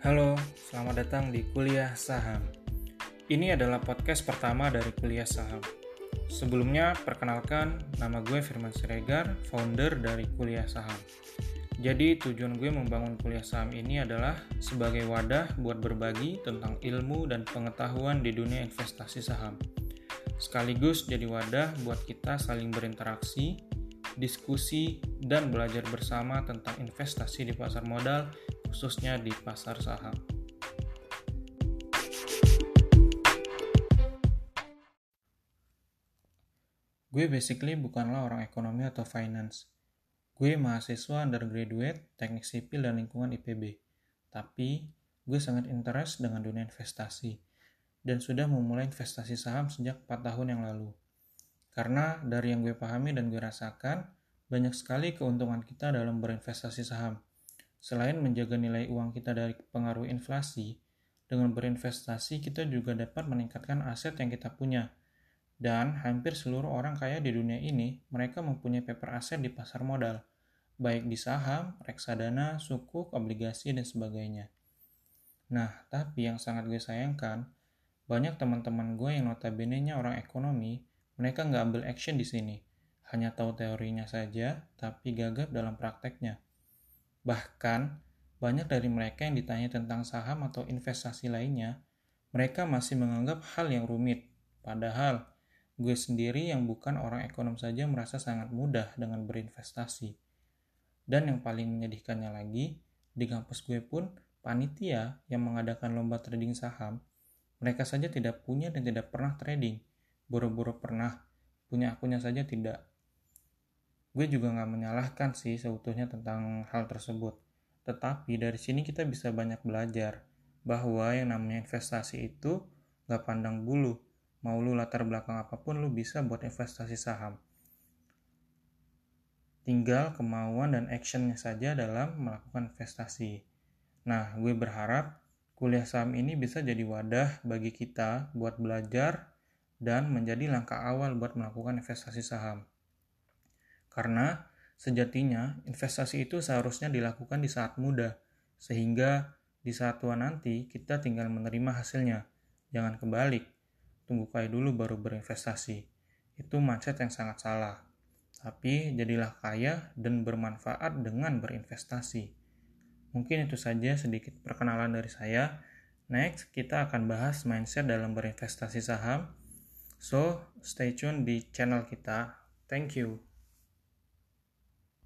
Halo, selamat datang di Kuliah Saham. Ini adalah podcast pertama dari Kuliah Saham. Sebelumnya, perkenalkan nama gue Firman Siregar, founder dari Kuliah Saham. Jadi, tujuan gue membangun Kuliah Saham ini adalah sebagai wadah buat berbagi tentang ilmu dan pengetahuan di dunia investasi saham. Sekaligus jadi wadah buat kita saling berinteraksi, diskusi, dan belajar bersama tentang investasi di pasar modal khususnya di pasar saham. Gue basically bukanlah orang ekonomi atau finance. Gue mahasiswa undergraduate teknik sipil dan lingkungan IPB. Tapi, gue sangat interest dengan dunia investasi dan sudah memulai investasi saham sejak 4 tahun yang lalu. Karena dari yang gue pahami dan gue rasakan, banyak sekali keuntungan kita dalam berinvestasi saham – Selain menjaga nilai uang kita dari pengaruh inflasi, dengan berinvestasi kita juga dapat meningkatkan aset yang kita punya. Dan hampir seluruh orang kaya di dunia ini, mereka mempunyai paper aset di pasar modal, baik di saham, reksadana, sukuk, obligasi, dan sebagainya. Nah, tapi yang sangat gue sayangkan, banyak teman-teman gue yang notabene-nya orang ekonomi, mereka nggak ambil action di sini. Hanya tahu teorinya saja, tapi gagap dalam prakteknya. Bahkan, banyak dari mereka yang ditanya tentang saham atau investasi lainnya, mereka masih menganggap hal yang rumit. Padahal, gue sendiri yang bukan orang ekonom saja merasa sangat mudah dengan berinvestasi. Dan yang paling menyedihkannya lagi, di kampus gue pun, panitia yang mengadakan lomba trading saham, mereka saja tidak punya dan tidak pernah trading. Buru-buru pernah, punya akunnya saja tidak gue juga nggak menyalahkan sih seutuhnya tentang hal tersebut. Tetapi dari sini kita bisa banyak belajar bahwa yang namanya investasi itu nggak pandang bulu. Mau lu latar belakang apa pun lu bisa buat investasi saham. Tinggal kemauan dan actionnya saja dalam melakukan investasi. Nah, gue berharap kuliah saham ini bisa jadi wadah bagi kita buat belajar dan menjadi langkah awal buat melakukan investasi saham. Karena sejatinya investasi itu seharusnya dilakukan di saat muda, sehingga di saat tua nanti kita tinggal menerima hasilnya. Jangan kebalik, tunggu kaya dulu baru berinvestasi. Itu mindset yang sangat salah. Tapi jadilah kaya dan bermanfaat dengan berinvestasi. Mungkin itu saja sedikit perkenalan dari saya. Next, kita akan bahas mindset dalam berinvestasi saham. So, stay tune di channel kita. Thank you.